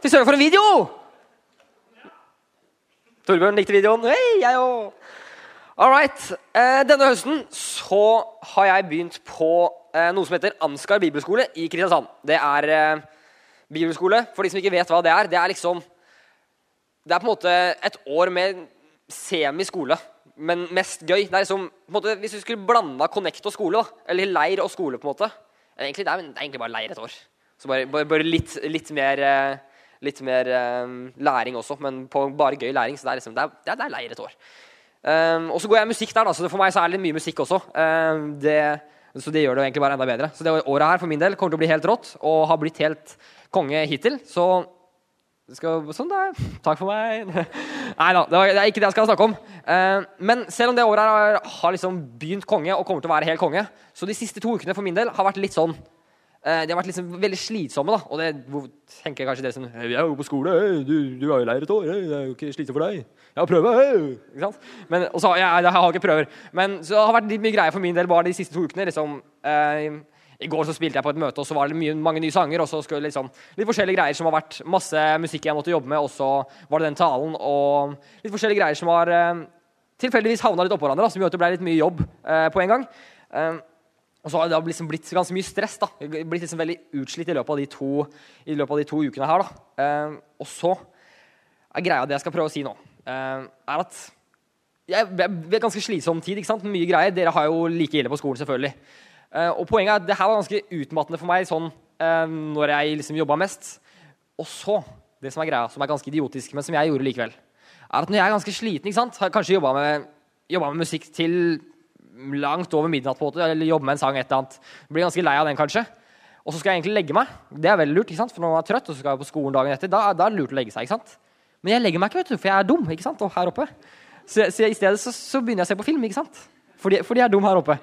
Fy søren, for en video! Torbjørn likte videoen. Hei, jeg òg. All right. Eh, denne høsten så har jeg begynt på eh, noe som heter Ansgar bibelskole i Kristiansand. Det er eh, bibelskole. For de som ikke vet hva det er, det er liksom Det er på en måte et år med semiskole, men mest gøy. Det er liksom, på en måte, Hvis du skulle blanda Connect og skole, da, eller leir og skole, på en måte Egentlig, det, er, det er egentlig bare leir et år. Så bare, bare, bare litt, litt, mer, litt mer um, læring også, men på bare gøy læring. Så det er, liksom, det er, det er leir et år. Um, og så går jeg musikk der, da, så for meg så er det mye musikk også. Um, det, så det gjør det egentlig bare enda bedre. Så det året her for min del kommer til å bli helt rått, og har blitt helt konge hittil. Så skal, sånn da. Takk for meg. Nei da, det, er ikke det jeg skal snakke om. Uh, men selv om det året her har, har liksom begynt konge og kommer til å være helt konge, så de siste to ukene for min del har vært litt sånn De har vært liksom veldig slitsomme. da, Og det tenker kanskje dere som Vi er jo på skole, du, du har jo leir et år, det er jo ikke slitsomt for deg. Jeg har prøve. Ikke sant? Men, og så, jeg, jeg, har ikke prøver. Men så det har vært litt mye greier for min del bare de siste to ukene. liksom Eh, i går så spilte jeg på et møte, og så var det mye, mange nye sanger. og så skulle liksom, Litt forskjellige greier som har vært masse musikk jeg måtte jobbe med. Og så var det den talen og litt forskjellige greier som har eh, tilfeldigvis havna litt oppå hverandre. Da, som gjorde at det ble litt mye jobb eh, på en gang. Eh, og så har det liksom blitt ganske mye stress. da, Blitt liksom veldig utslitt i løpet av de to, av de to ukene her. da. Eh, og så er greia det jeg skal prøve å si nå, eh, er at jeg, det er ganske slitsom tid. ikke sant? Mye greier. Dere har jo like ille på skolen, selvfølgelig. Uh, og poenget er at det her var ganske utmattende for meg sånn, uh, når jeg liksom jobba mest. Og så, det som er greia, som er ganske idiotisk, men som jeg gjorde likevel, er at når jeg er ganske sliten, ikke sant? har kanskje jobba med, med, musikk til langt over midnatt, på eller jobbe med en sang, et eller annet, blir ganske lei av den, kanskje. Og så skal jeg egentlig legge meg. Det er veldig lurt, ikke sant? for når man er trøtt og så skal jeg på skolen dagen etter, da, da, er det lurt å legge seg. ikke sant? Men jeg legger meg ikke, vet du, for jeg er dum ikke sant? og her oppe. Så, så i stedet så, så begynner jeg å se på film. ikke sant? Fordi, fordi jeg er dum her oppe.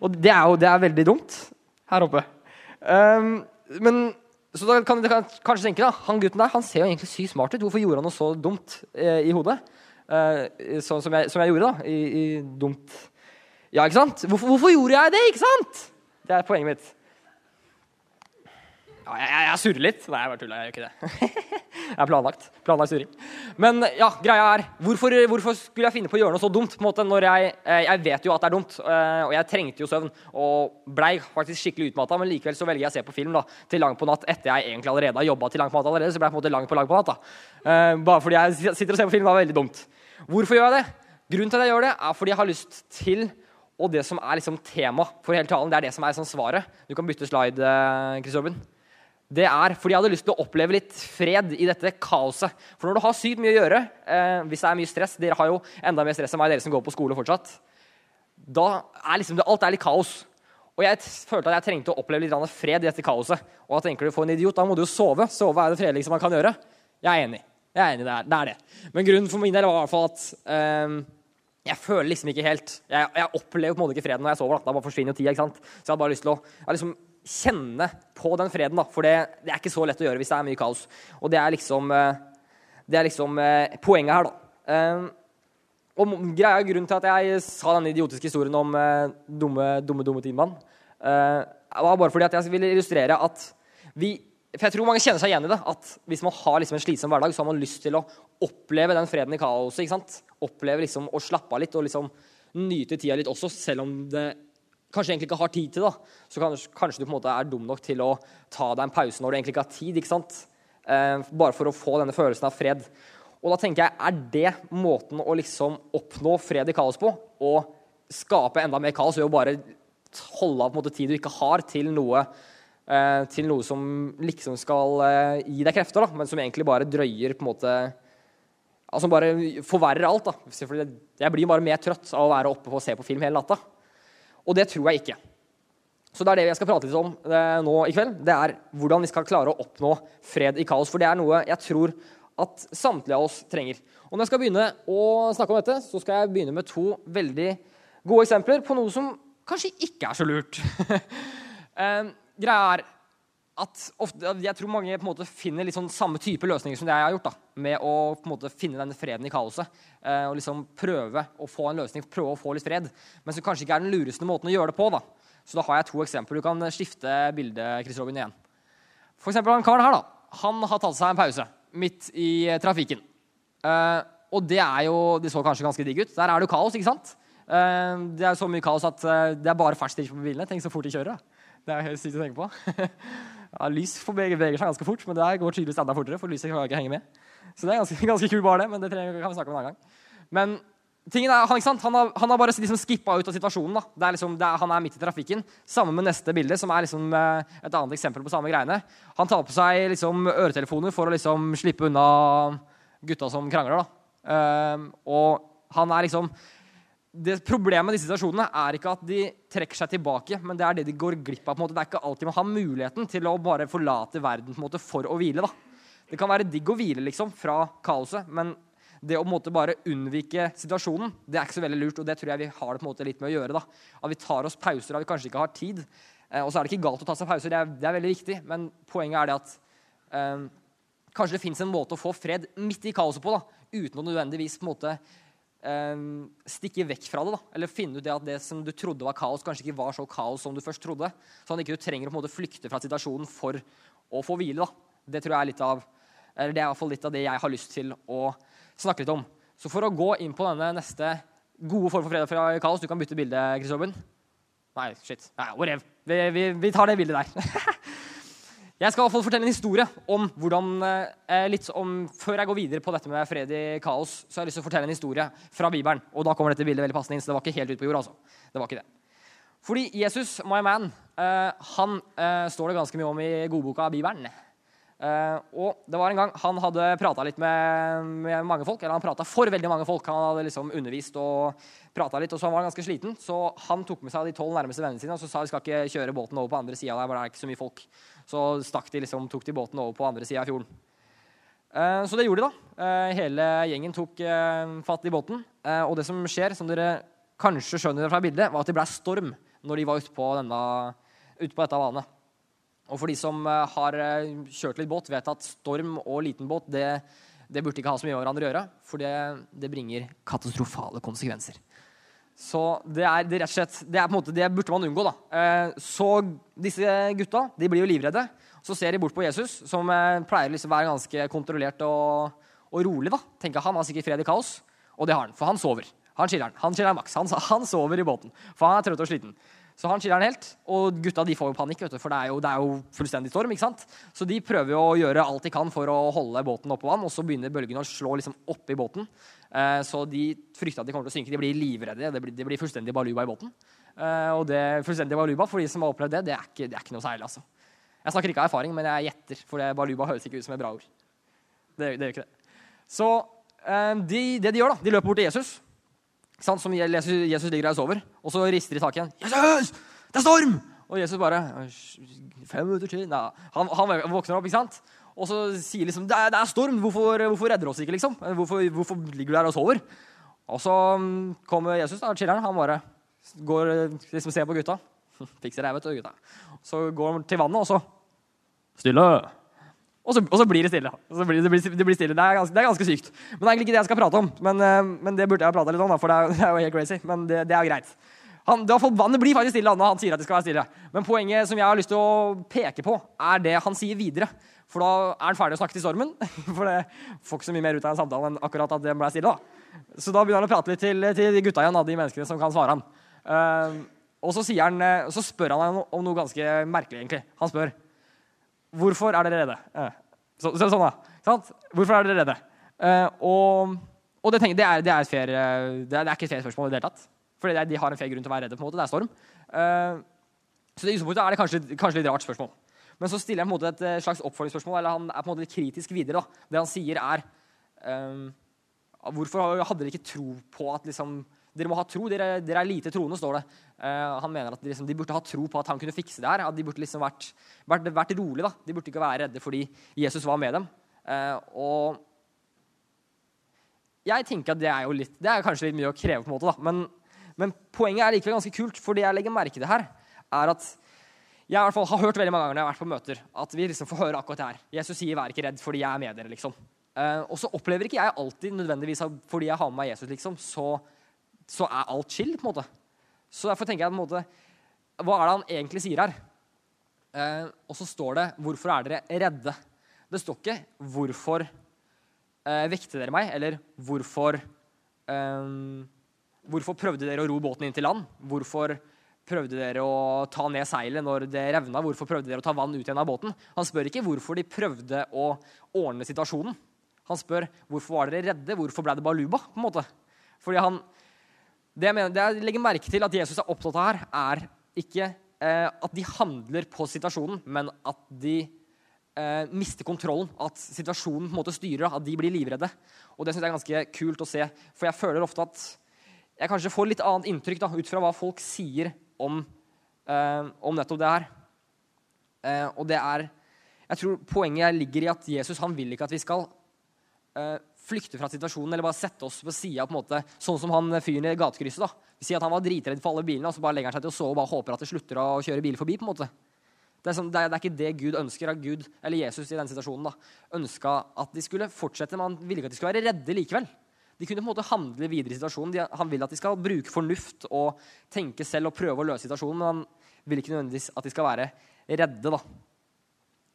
Og det er jo det er veldig dumt her oppe. Um, men, så da kan dere kanskje tenke da, han gutten der han ser jo egentlig sykt smart ut. Hvorfor gjorde han noe så dumt eh, i hodet? Eh, sånn som, som, jeg, gjorde, da. I, i, dumt Ja, ikke sant? Hvorfor, hvorfor gjorde jeg det? ikke sant? Det er poenget mitt. Ja, jeg, jeg, jeg surrer litt. Nei, jeg bare tulla. Jeg gjør ikke det. jeg er planlagt. Planlagt surring. Men ja, greia er hvorfor, hvorfor, skulle jeg finne på å gjøre noe så dumt? på en måte, når Jeg, eh, jeg vet jo at det er dumt, eh, og jeg trengte jo søvn. Og blei faktisk skikkelig utmatta, men likevel så velger jeg å se på film da, til langt på natt etter jeg egentlig allerede har jobba til langt på natt allerede. Så ble jeg på en måte lang på lang på natt. da. Eh, bare fordi jeg sitter og ser på film, Det var veldig dumt. Hvorfor gjør jeg det? Grunnen til at jeg gjør det, er fordi jeg har lyst til og det som er liksom tema for hele talen, det er det som er sånn svaret. Du kan bytte slide, Kristoffer det er fordi jeg hadde lyst til å oppleve litt fred i dette kaoset. For når du har sykt mye å gjøre, eh, hvis det er mye stress Dere har jo enda mer stress enn meg, dere som går på skole fortsatt. Da er liksom det, alt er litt kaos. Og jeg følte at jeg trengte å oppleve litt fred i dette kaoset. Og da tenker du, for en idiot, da må du jo sove. Sove er det fredeligste man kan gjøre. Jeg er enig. Jeg er enig, det er det. Er det. Men grunnen for min del var i hvert fall at um, jeg føler liksom ikke helt Jeg, jeg opplever på en måte ikke freden når jeg sover. Da, da bare forsvinner jo tida. ikke sant? Så jeg hadde bare lyst til å liksom kjenne på den freden. da, For det, det, er ikke så lett å gjøre hvis det er mye kaos. Og det er liksom, eh, det er liksom eh, poenget her, da. Eh, og greia Grunnen til at jeg sa den idiotiske historien om dumme, dumme, dumme timemann, var bare fordi at jeg ville illustrere at vi for jeg tror mange kjenner seg igjen i det. at Hvis man har liksom en slitsom hverdag, så har man lyst til å oppleve den freden i kaoset. ikke sant? Oppleve liksom å slappe av litt og liksom nyte tida litt også, selv om det kanskje egentlig ikke har tid til, det. så kanskje, kanskje, du på en måte er dum nok til å ta deg en pause når du egentlig ikke har tid. ikke sant? Eh, bare for å få denne følelsen av fred. Og da tenker jeg, Er det måten å liksom oppnå fred i kaos på? Å skape enda mer kaos ved å bare holde av på en måte tid du ikke har, til noe, til noe som liksom skal eh, gi deg krefter, da, men som egentlig bare drøyer på en måte Altså bare forverrer alt. da. Jeg blir bare mer trøtt av å være oppe og se på film hele natta. Og det tror jeg ikke. Så det er det jeg skal prate litt om eh, nå i kveld. Det er hvordan vi skal klare å oppnå fred i kaos. For det er noe jeg tror at samtlige av oss trenger. Og når jeg skal begynne å snakke om dette, så skal jeg begynne med to veldig gode eksempler på noe som kanskje ikke er så lurt. greia er at ofte, jeg tror mange på en måte finner sånn samme type løsninger som det jeg har gjort. da, Med å på en måte finne denne freden i kaoset. Eh, og liksom prøve å få en løsning, prøve å få litt fred. Men som kanskje ikke er den lureste måten å gjøre det på. da. Så da har jeg to eksempler. Du kan skifte bildet Chris Robin igjen. For eksempel han karen her. da. Han har tatt seg en pause midt i eh, trafikken. Eh, og det er jo Det så kanskje ganske digg ut. Der er det jo kaos, ikke sant? Eh, det er så mye kaos at eh, det er bare fartsdrift på bilene. Tenk så fort de kjører. da. Det er sykt å tenke på. ja, lys beveger seg ganske fort, men det går tydeligvis enda fortere. for lyset kan ikke henge med. Så det er ganske, ganske kul bar, det. Men det trenger, kan vi snakke om en annen gang. Men tingen er, han, han, har, han har bare liksom skippa ut av situasjonen. da. Er liksom, er, han er midt i trafikken. Sammen med neste bilde, som er liksom eh, et annet eksempel på samme greiene. Han tar på seg liksom øretelefoner for å liksom slippe unna gutta som krangler. da. Um, og han er liksom det Problemet med disse situasjonene er ikke at de trekker seg tilbake, men det er det de går glipp av. på en måte. Det er ikke alltid man har muligheten til å bare forlate verden på en måte, for å hvile. da. Det kan være digg å hvile liksom, fra kaoset, men det å på en måte, bare unnvike situasjonen det er ikke så veldig lurt. Og det tror jeg vi har det på en måte litt med å gjøre. da. At vi tar oss pauser da vi kanskje ikke har tid. Eh, og så er det ikke galt å ta seg pauser, det er, det er veldig viktig, men poenget er det at eh, kanskje det fins en måte å få fred midt i kaoset på. da, uten å nødvendigvis på en måte stikke vekk fra det. da, Eller finne ut det at det som du trodde var kaos, kanskje ikke var så kaos som du først trodde. Sånn at ikke du trenger å på en måte flykte fra situasjonen for å få hvile. da. Det tror jeg er litt av, eller det er i hvert fall litt av det jeg har lyst til å snakke litt om. Så for å gå inn på denne neste gode form for fredag fra kaos Du kan bytte bilde, Robin Nei, shit. Nei, vi, vi, vi tar det bildet der. Jeg skal i hvert fall fortelle en historie om hvordan eh, litt om, Før jeg går videre på dette med fred i kaos, så har jeg lyst til å fortelle en historie fra Bibelen. Og da kommer dette bildet veldig passende inn, så det var ikke helt ute på jord. altså. Det var ikke det. Fordi Jesus, my man, eh, han eh, står det ganske mye om i godboka Bibelen. Uh, og det var en gang Han hadde prata litt med, med, mange folk. Eller han prata for veldig mange folk. Han hadde liksom undervist og prata litt, og så han var ganske sliten. Så han tok med seg de tolv nærmeste vennene sine og så sa vi skal ikke kjøre båten over på andre sida det er ikke så mye folk. Så stakk de liksom, tok de båten over på andre sida av fjorden. Uh, så det gjorde de, da. Uh, hele gjengen tok fatt i båten. og det som skjer, som dere kanskje skjønner fra bildet, var at det ble storm når de var ute på, denne, ute på dette vannet. Og for de som eh, har eh, kjørt litt båt, vet at storm og liten båt det, det burde ikke ha så mye med hverandre å gjøre, for det, det bringer katastrofale konsekvenser. Så det er, det rett og slett, det er på en måte, det burde man unngå. da. Eh, så disse gutta de blir jo livredde. Så ser de bort på Jesus, som pleier liksom å være ganske kontrollert og, og rolig. da. Tenker Han har sikkert fred i kaos, og det har han, for han sover. Han chiller'n. Han chiller'n maks. Han, han, sover i båten, for han er trøtt og sliten. Så han chiller'n helt. Og gutta de får jo panikk, du, for det er, jo, det er, jo, fullstendig storm. ikke sant? Så de prøver jo å gjøre alt de kan for å holde båten oppå vann, og så begynner bølgene å slå liksom oppi båten. Eh, så de frykter at de kommer til å synke. De blir livredde. Det blir, det blir fullstendig baluba i båten. Eh, og det fullstendig baluba, for de som har opplevd det, det er ikke, det er ikke noe særlig. altså. Jeg snakker ikke av erfaring, men jeg gjetter, for baluba høres ikke ut som et bra ord. Det, det gjør ikke det. Så eh, de, det de gjør, da, de løper bort til Jesus. Som Jesus, Jesus ligger der og sover, og så rister de tak igjen. 'Jesus! Det er storm!' Og Jesus bare Fem minutter til Nei, han, han, våkner opp, ikke sant? Og så sier liksom 'Det er, det er storm! Hvorfor, hvorfor redder du oss ikke?' liksom? Hvorfor, hvorfor, ligger du der og sover?' Og så mm, kommer Jesus, da, chiller'n. Han bare går liksom ser på gutta. Fikser det, vet du, gutta. Så går han til vannet, og så Stille! Og så, og så, blir det stille. Blir, det, blir, det, blir, stille. Er, ganske, det er, ganske, sykt. Men det er egentlig ikke det jeg skal prate om. Men, eh, men det burde jeg ha prata litt om, for det er, jo helt crazy. Men det, er greit. Han, det, blir faktisk stille når han sier at det skal være stille. Men poenget som jeg har lyst til å peke på, er det han sier videre. For da er han ferdig å snakke til stormen. For det får ikke så mye mer ut av en samtale enn akkurat at det ble stille. da. Så da begynner han å prate litt til, til gutta igjen, de menneskene som kan svare han. Uh, og så, han, eh, så, spør han om noe ganske merkelig, egentlig. Han spør Hvorfor er dere redde? Eh, så, så, sånn, da. Sant? Hvorfor er dere redde? Uh, og, og det, tenker, det, er, det, er fair, eh, det, er, det, er, ikke et fair spørsmål i det hele tatt. For de har en fair grunn til å være redde. på en måte, Det er storm. Uh, så i utgangspunktet er det kanskje, kanskje litt rart spørsmål. Men så stiller jeg på en måte et slags oppfølgingsspørsmål. eller Han er på en måte litt kritisk videre. da. Det han sier, er um, Hvorfor hadde dere ikke tro på at liksom, dere må ha tro. Dere, dere er lite troende, står det. Uh, han mener at de, liksom, de, burde ha tro på at han kunne fikse det her. At de burde liksom vært, vært, vært rolig. da. De burde ikke være redde fordi Jesus var med dem. Uh, og jeg tenker at det er jo litt, det er kanskje litt mye å kreve, på en måte, da. Men, men poenget er likevel ganske kult. For det jeg legger merke til her, er at jeg i hvert fall har hørt veldig mange ganger når jeg har vært på møter, at vi liksom får høre akkurat det her. Jesus sier 'vær ikke redd fordi jeg er med dere'. liksom. Uh, og så opplever ikke jeg alltid nødvendigvis fordi jeg har med meg Jesus, liksom, så så er alt chill. på en måte. Så derfor tenker jeg på en måte, Hva er det han egentlig sier her? Eh, og så står det 'Hvorfor er dere redde?' Det står ikke 'Hvorfor eh, vekte dere meg? Eller hvorfor eh, Hvorfor prøvde dere å ro båten inn til land? Hvorfor prøvde dere å ta ned seilet når det revna? Hvorfor prøvde dere å ta vann ut igjen av båten? Han spør ikke hvorfor de prøvde å ordne situasjonen. Han spør hvorfor var dere redde, hvorfor ble det baluba? på en måte. Fordi han, Det jeg, mener, det jeg legger merke til at Jesus er opptatt av her, er ikke eh, at de handler på situasjonen, men at de eh, mister kontrollen. At situasjonen på en måte styrer, at de blir livredde. Og det synes jeg er ganske kult å se. For jeg føler ofte at jeg kanskje får litt annet inntrykk da, ut fra hva folk sier om, eh, om nettopp det her. Eh, og det er Jeg tror poenget ligger i at Jesus han vil ikke at vi skal eh, flykte fra situasjonen eller bare sette oss på sida, sånn som han fyren i gatekrysset. da. Vi sier at han var dritredd for alle bilene, og så bare legger han seg til å sove og bare håper at det slutter å kjøre biler forbi. på en måte. Det er, sånn, det, er, det er, ikke det Gud ønsker. At Gud, eller Jesus i den situasjonen da, ønska at de skulle fortsette, men han ville ikke at de skulle være redde likevel. De kunne på en måte handle videre i situasjonen. De, han vil at de skal bruke fornuft og tenke selv og prøve å løse situasjonen, men han vil ikke nødvendigvis at de skal være redde. da.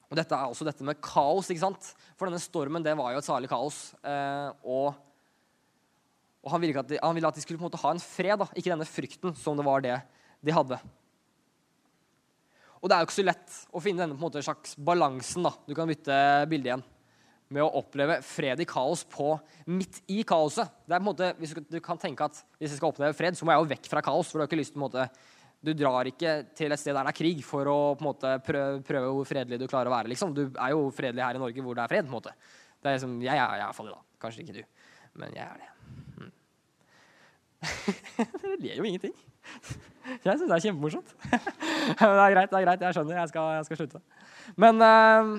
Og Dette er også dette med kaos. ikke sant? For denne stormen det var jo et salig kaos. Eh, og, og han, ville de, han, ville at de skulle på en måte ha en fred, da. ikke denne frykten som det var det de hadde. Og det er jo ikke så lett å finne denne på en måte slags balansen. da. Du kan bytte bilde igjen med å oppleve fred i kaos på midt i kaoset. Det er på en måte, hvis du, kan tenke at hvis jeg skal oppleve fred, så må jeg jo vekk fra kaos. for Du har ikke lyst til på en måte, du drar ikke til et sted der det er krig for å på en måte prøve, prøve hvor fredelig du klarer å være. liksom. Du er jo fredelig her i Norge hvor det er fred. på en måte. Det er liksom, jeg er i hvert fall det, da. Kanskje ikke du, men jeg er det. Mm. Dere ler jo ingenting. Jeg syns det er kjempemorsomt. men det er greit, det er greit. Jeg skjønner. Jeg skal, jeg skal slutte. Men uh,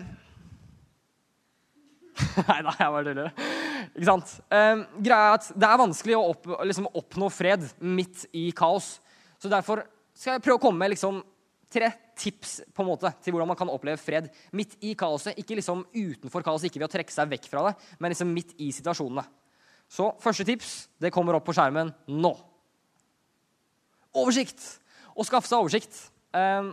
Nei da, jeg bare tuller. Ikke sant? Um, greia er at Det er vanskelig å opp, liksom, oppnå fred midt i kaos. Så Derfor skal jeg prøve å komme med liksom, tre tips på en måte, til hvordan man kan oppleve fred midt i kaoset. Ikke liksom utenfor kaoset, ikke ved å trekke seg vekk fra det, men liksom midt i situasjonene. Så første tips det kommer opp på skjermen nå. Oversikt! Å skaffe seg oversikt. Eh,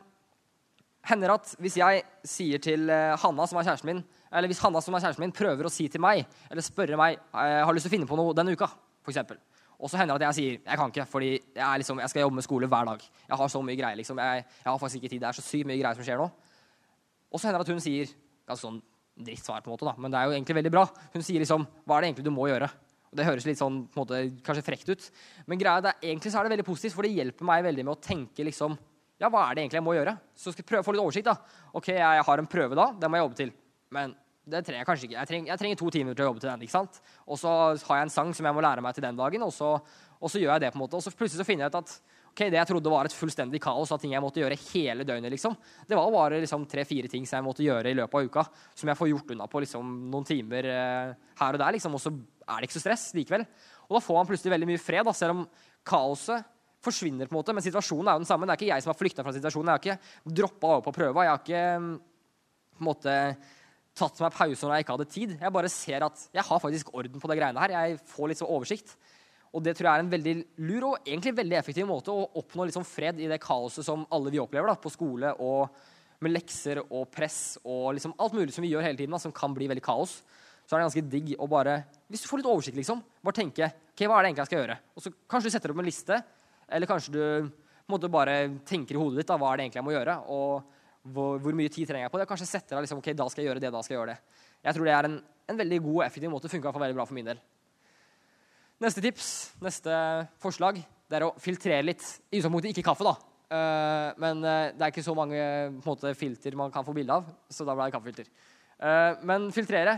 hender at hvis jeg sier til uh, Hanna, som er kjæresten min, eller hvis Hanna som er kjæresten min, prøver å si til meg eller spørre meg eh, har lyst til å finne på noe denne uka, for eksempel. Og så hender det at jeg sier jeg kan ikke, fordi jeg, liksom, jeg, skal jobbe med skole hver dag. Jeg har så mye greier. liksom. Jeg, jeg, har faktisk ikke tid. Det er så sykt mye greier som skjer nå. Og så hender det at hun sier ganske sånn drittsvar, på en måte, da, men det er jo egentlig veldig bra. Hun sier liksom Hva er det egentlig du må gjøre? Og Det høres litt sånn, på en måte, kanskje frekt ut, men greia er, egentlig så er det veldig positivt, for det hjelper meg veldig med å tenke liksom Ja, hva er det egentlig jeg må gjøre? Så skal jeg prøve å få litt oversikt. da. OK, jeg har en prøve da. Den må jeg jobbe til. Men det trenger jeg kanskje ikke. Jeg trenger, jeg trenger, to timer til å jobbe til den. ikke sant? Og så har jeg en sang som jeg må lære meg til den dagen, og så, og så gjør jeg det. på en måte. Og så plutselig så finner jeg ut at ok, det jeg trodde var et fullstendig kaos av ting jeg måtte gjøre hele døgnet, liksom, det var bare liksom, tre-fire ting som jeg måtte gjøre i løpet av uka, som jeg får gjort unna på liksom, noen timer eh, her og der. liksom, Og så er det ikke så stress likevel. Og da får man plutselig veldig mye fred, da, selv om kaoset forsvinner. på en måte, Men situasjonen er jo den samme. Det er ikke jeg som har flykta fra situasjonen. Jeg har ikke droppa over på prøva. Jeg har ikke på en måte tatt meg pause når jeg ikke hadde tid. Jeg bare ser at jeg har faktisk orden på det greiene her. Jeg får litt så oversikt. Og det tror jeg er en veldig lur og egentlig veldig effektiv måte å oppnå liksom fred i det kaoset som alle vi opplever da, på skole og med lekser og press og liksom alt mulig som vi gjør hele tiden, da, som kan bli veldig kaos. Så er det ganske digg å bare Hvis du får litt oversikt, liksom, bare tenke ok, hva er det egentlig jeg skal gjøre? Og så Kanskje du setter opp en liste, eller kanskje du måte bare tenker i hodet ditt da, hva er det egentlig jeg må gjøre. og hvor, hvor, mye tid trenger jeg på det? Kanskje setter deg liksom, ok, da skal jeg gjøre det, da skal jeg gjøre det. Jeg tror det er en, en veldig god og effektiv måte. Funka veldig bra for min del. Neste tips, neste forslag, det er å filtrere litt. I utgangspunktet ikke kaffe, da. Uh, men uh, det er ikke så mange måte, filter man kan få bilde av, så da ble det kaffefilter. Uh, men filtrere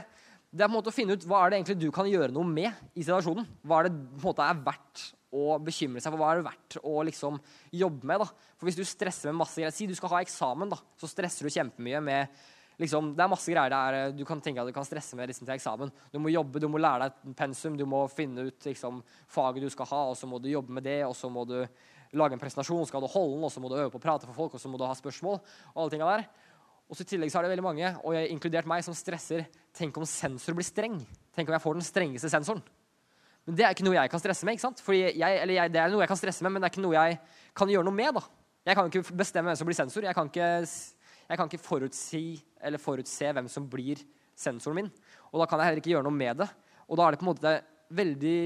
det er på en måte å finne ut hva er det egentlig du kan gjøre noe med i situasjonen. Hva er det på en måte er verdt å bekymre seg for hva er det verdt å liksom jobbe med. da. For Hvis du stresser med masse greier Si du skal ha eksamen, da, så stresser du kjempemye med liksom, Det er masse greier der eh, du kan tenke at du kan stresse med liksom, til eksamen. Du må jobbe, du må lære deg pensum, du må finne ut liksom, faget du skal ha, og så må du jobbe med det, og så må du lage en presentasjon, skal du holde den, og så må du øve på å prate for folk, og så må du ha spørsmål. og alle tingene der. Og så I tillegg så er det veldig mange, og jeg inkludert meg, som stresser. Tenk om sensor blir streng. Tenk om jeg får den strengeste sensoren. Men det er ikke noe jeg kan stresse med. ikke sant? Fordi jeg, eller jeg, Det er noe jeg kan stresse med, men det er ikke noe jeg kan gjøre noe med. da. Jeg kan ikke bestemme hvem som blir sensor. Jeg kan ikke, jeg kan ikke forutsi eller forutse hvem som blir sensoren min. Og da kan jeg heller ikke gjøre noe med det. Og da er det på en måte veldig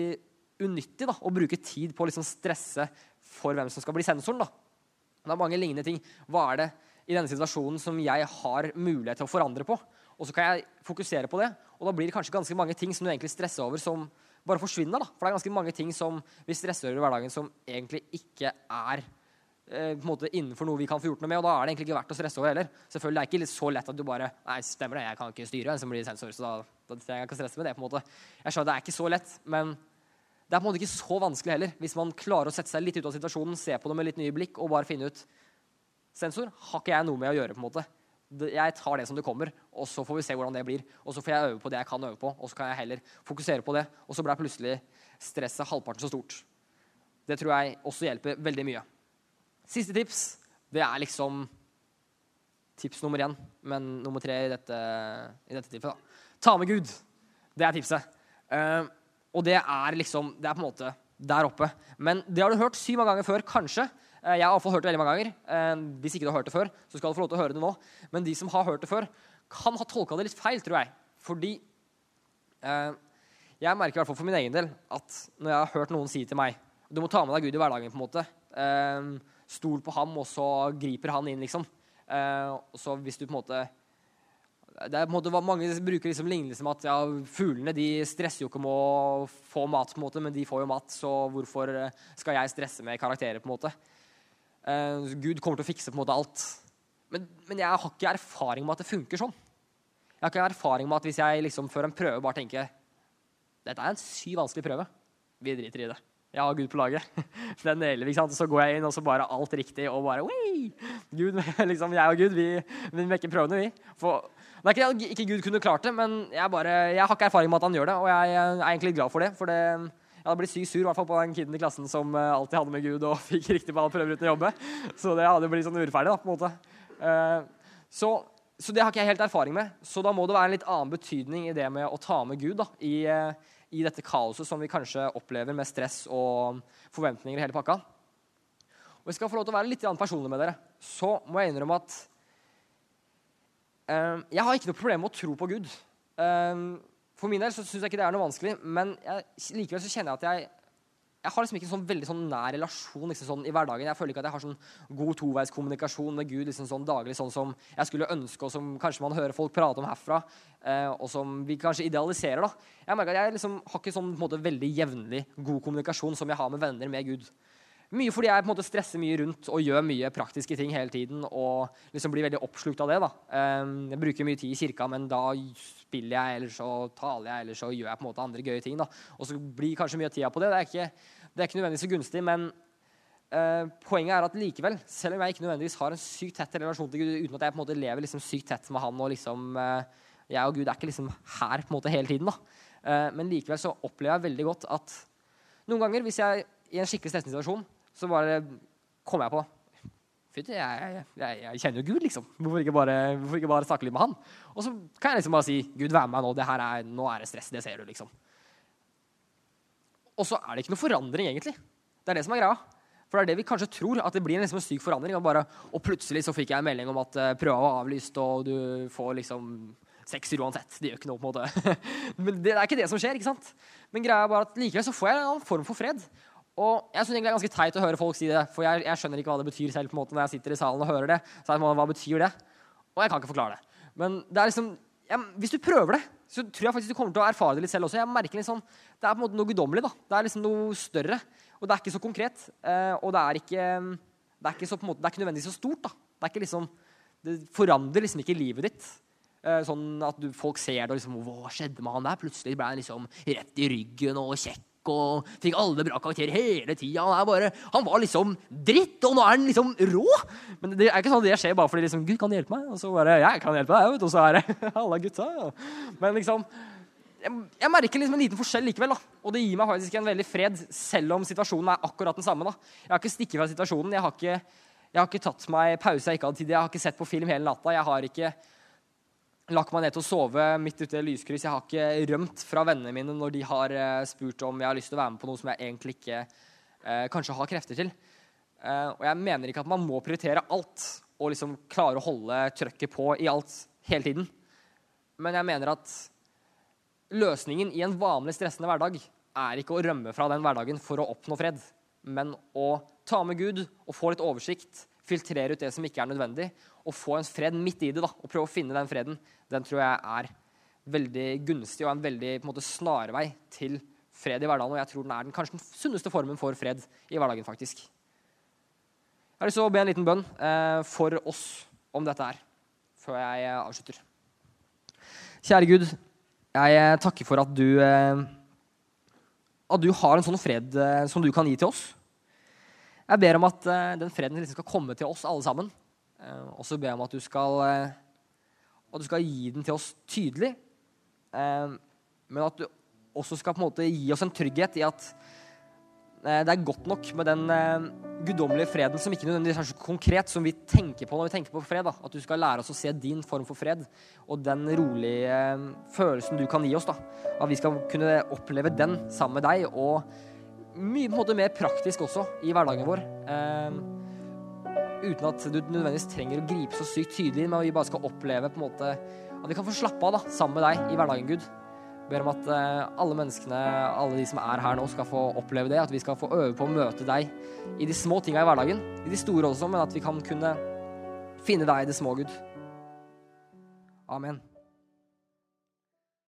unyttig da, å bruke tid på å liksom stresse for hvem som skal bli sensoren. da. Det er mange lignende ting. Hva er det i denne situasjonen som jeg har mulighet til å forandre på? Og så kan jeg fokusere på det, og da blir det kanskje ganske mange ting som du egentlig stresser over, som bare forsvinner. da. For det er ganske mange ting som vi stresser over i hverdagen som egentlig ikke er eh, på en måte innenfor noe vi kan få gjort noe med. Og da er det egentlig ikke verdt å stresse over heller. Selvfølgelig det er ikke så lett at du bare Nei, stemmer det, jeg kan ikke styre en som blir sensor, så da, da trenger jeg ikke å stresse med det. på en måte. Jeg skjønner det er ikke så lett, men det er på en måte ikke så vanskelig heller. Hvis man klarer å sette seg litt ut av situasjonen, se på det med litt nye blikk og bare finne ut Sensor har ikke jeg noe med å gjøre. på en måte. Jeg tar det som det kommer, og så får vi se hvordan det blir. Og så får jeg øve på det jeg kan øve på, og så kan jeg heller fokusere på det. Og så blir plutselig stresset halvparten så stort. Det tror jeg også hjelper veldig mye. Siste tips, det er liksom tips nummer én, men nummer tre i dette, i dette tipset. da. Ta med Gud. Det er tipset. Uh, og det er liksom Det er på en måte der oppe. Men det har du hørt syv ganger før, kanskje. Eh, jeg har iallfall hørt det veldig mange ganger. Eh, hvis ikke du har hørt det før, så skal du få lov til å høre det nå. Men de som har hørt det før, kan ha tolka det litt feil, tror jeg. Fordi eh, jeg merker i hvert fall for min egen del at når jeg har hørt noen si til meg Du må ta med deg Gud i hverdagen, på en måte. Stol på ham, og så griper han inn, liksom. Så hvis du på en måte det er på en måte Mange bruker liksom lignelsen med at ja, fuglene de stresser jo ikke med å få mat, på en måte, men de får jo mat, så hvorfor skal jeg stresse med karakterer? på en måte? Uh, Gud kommer til å fikse på en måte alt. Men, men, jeg har ikke erfaring med at det funker sånn. Jeg har ikke erfaring med at hvis jeg liksom før en prøve bare tenker dette er en syv vanskelig prøve, vi driter i det. Jeg har Gud på laget. Den nailer vi. Så går jeg inn, og så bare alt riktig. Og bare! Gud, liksom, Jeg og Gud, vi, vi mekker prøvene, vi. For, det er ikke ikke Gud kunne klart det, men jeg, bare, jeg har ikke erfaring med at han gjør det. Og jeg, er egentlig glad for det. For det, jeg hadde blitt sykt sur i hvert fall på den kiden i klassen som uh, alltid hadde med Gud og fikk riktig på alle prøver uten å jobbe. Så det hadde blitt sånn urettferdig. da, på en måte. Uh, så, så, det har ikke jeg helt erfaring med. Så da må det være en litt annen betydning i det med å ta med Gud da, i, uh, i dette kaoset som vi kanskje opplever med stress og forventninger i hele pakka. Og jeg skal få lov til å være litt personlig med dere. Så må jeg innrømme at jeg har ikke noe problem med å tro på Gud. For min del så syns jeg ikke det er noe vanskelig, men jeg, likevel så kjenner jeg at jeg jeg har liksom ikke en sånn veldig sånn nær relasjon liksom sånn, i hverdagen. Jeg føler ikke at jeg har sånn god toveiskommunikasjon med Gud liksom sånn daglig, sånn som jeg skulle ønske, og som kanskje man hører folk prate om herfra, eh, og som vi kanskje idealiserer. da. Jeg merker at jeg liksom har ikke sånn på en måte, veldig jevnlig god kommunikasjon som jeg har med venner med Gud. Mye fordi jeg på en måte stresser mye rundt og gjør mye praktiske ting hele tiden. Og liksom blir veldig oppslukt av det. da. Eh, jeg bruker mye tid i kirka, men da spiller jeg, eller så taler jeg, eller så gjør jeg på en måte andre gøye ting. da. Og så blir kanskje mye av tida på det. Det er ikke, det er ikke nødvendigvis så gunstig, men eh, poenget er at likevel, selv om jeg ikke nødvendigvis har en sykt tett relasjon til Gud, uten at jeg på en måte lever liksom sykt tett med Han, og liksom eh, jeg og Gud er ikke liksom her på en måte hele tiden, da. Eh, men likevel så opplever jeg veldig godt at noen ganger, hvis jeg i en skikkelig stressende situasjon så bare kommer jeg på jeg, jeg, jeg, kjenner jo Gud, liksom. Hvorfor ikke, bare, hvorfor ikke, bare, snakke litt med han? Og så kan jeg liksom bare si Gud, vær med meg nå. Det her er, nå er det stress. Det ser du, liksom. Og så er det ikke noe forandring, egentlig. Det er det som er greia. For det er det vi kanskje tror, at det blir en liksom syk forandring. Og, bare, og plutselig så fikk jeg en melding om at uh, prøva var avlyst, og du får liksom sekser uansett. Det gjør ikke noe, på en måte. Men det er ikke det som skjer, ikke sant? Men greia er bare at likevel så får jeg en form for fred. Og jeg synes det er ganske teit å høre folk si det, for jeg, jeg, skjønner ikke hva det betyr selv på en måte når jeg sitter i salen og hører det. Så jeg må, hva betyr det? Og jeg kan ikke forklare det. Men det er liksom, jeg, hvis du prøver det, så tror jeg faktisk du kommer til å erfare det litt selv også. Jeg merker liksom, Det er på en måte noe guddommelig. da. Det er liksom noe større. Og det er ikke så konkret. Eh, og det er ikke, det er ikke, så, måte, det er ikke nødvendigvis så stort. da. Det er ikke liksom, det forandrer liksom ikke livet ditt. Eh, sånn at du, folk ser det og liksom Hva skjedde med han der? Plutselig ble han liksom rett i ryggen og kjekk og fikk alle bra karakterer hele tida. Han, han, var liksom dritt, og nå er han liksom rå! Men det er ikke sånn at det skjer bare fordi liksom, Gud kan hjelpe meg. Og så bare jeg kan hjelpe deg, og så er det alle gutta. Men liksom jeg, jeg merker liksom en liten forskjell likevel. da. Og det gir meg faktisk en veldig fred, selv om situasjonen er akkurat den samme. da. Jeg har ikke stikket fra situasjonen. Jeg har ikke, jeg har ikke tatt meg pause jeg ikke hadde tid. Jeg har ikke sett på film hele natta. Jeg har ikke lagt meg ned til å sove midt ute i lyskryss. Jeg har ikke rømt fra vennene mine når de har uh, spurt om jeg har lyst til å være med på noe som jeg egentlig ikke eh, kanskje har krefter til. Eh, og jeg mener ikke at man må prioritere alt og liksom klare å holde trøkket på i alt hele tiden. Men jeg mener at løsningen i en vanlig stressende hverdag er ikke å rømme fra den hverdagen for å oppnå fred, men å ta med Gud og få litt oversikt, filtrere ut det som ikke er nødvendig, og få en fred midt i det. da, og Prøve å finne den freden. Den tror jeg er veldig gunstig og en veldig på en måte, snarvei til fred i hverdagen. Og jeg tror den er den kanskje den sunneste formen for fred i hverdagen, faktisk. Jeg har lyst til å be en liten bønn eh, for oss om dette her, før jeg eh, avslutter. Kjære Gud, jeg eh, takker for at du, eh, at du har en sånn fred eh, som du kan gi til oss. Jeg ber om at den freden liksom skal komme til oss alle sammen. Og så ber jeg om at du skal, at du skal gi den til oss tydelig. Men at du også skal på en måte gi oss en trygghet i at Eh, det er godt nok med den eh, guddommelige freden som ikke nødvendigvis er så konkret som vi tenker på når vi tenker på fred. Da. At du skal lære oss å se din form for fred og den rolige eh, følelsen du kan gi oss. Da. At vi skal kunne oppleve den sammen med deg, og mye på en måte mer praktisk også i hverdagen vår. Eh, uten at du nødvendigvis trenger å gripe så sykt tydelig, men vi bare skal oppleve på en måte at vi kan få slappe av da, sammen med deg i hverdagen, Gud ber om at eh, alle menneskene, alle de som er her nå, skal få oppleve det. At vi skal få øve på å møte deg i de små tinga i hverdagen. I de store også, men at vi kan kunne finne deg i det små, Gud. Amen.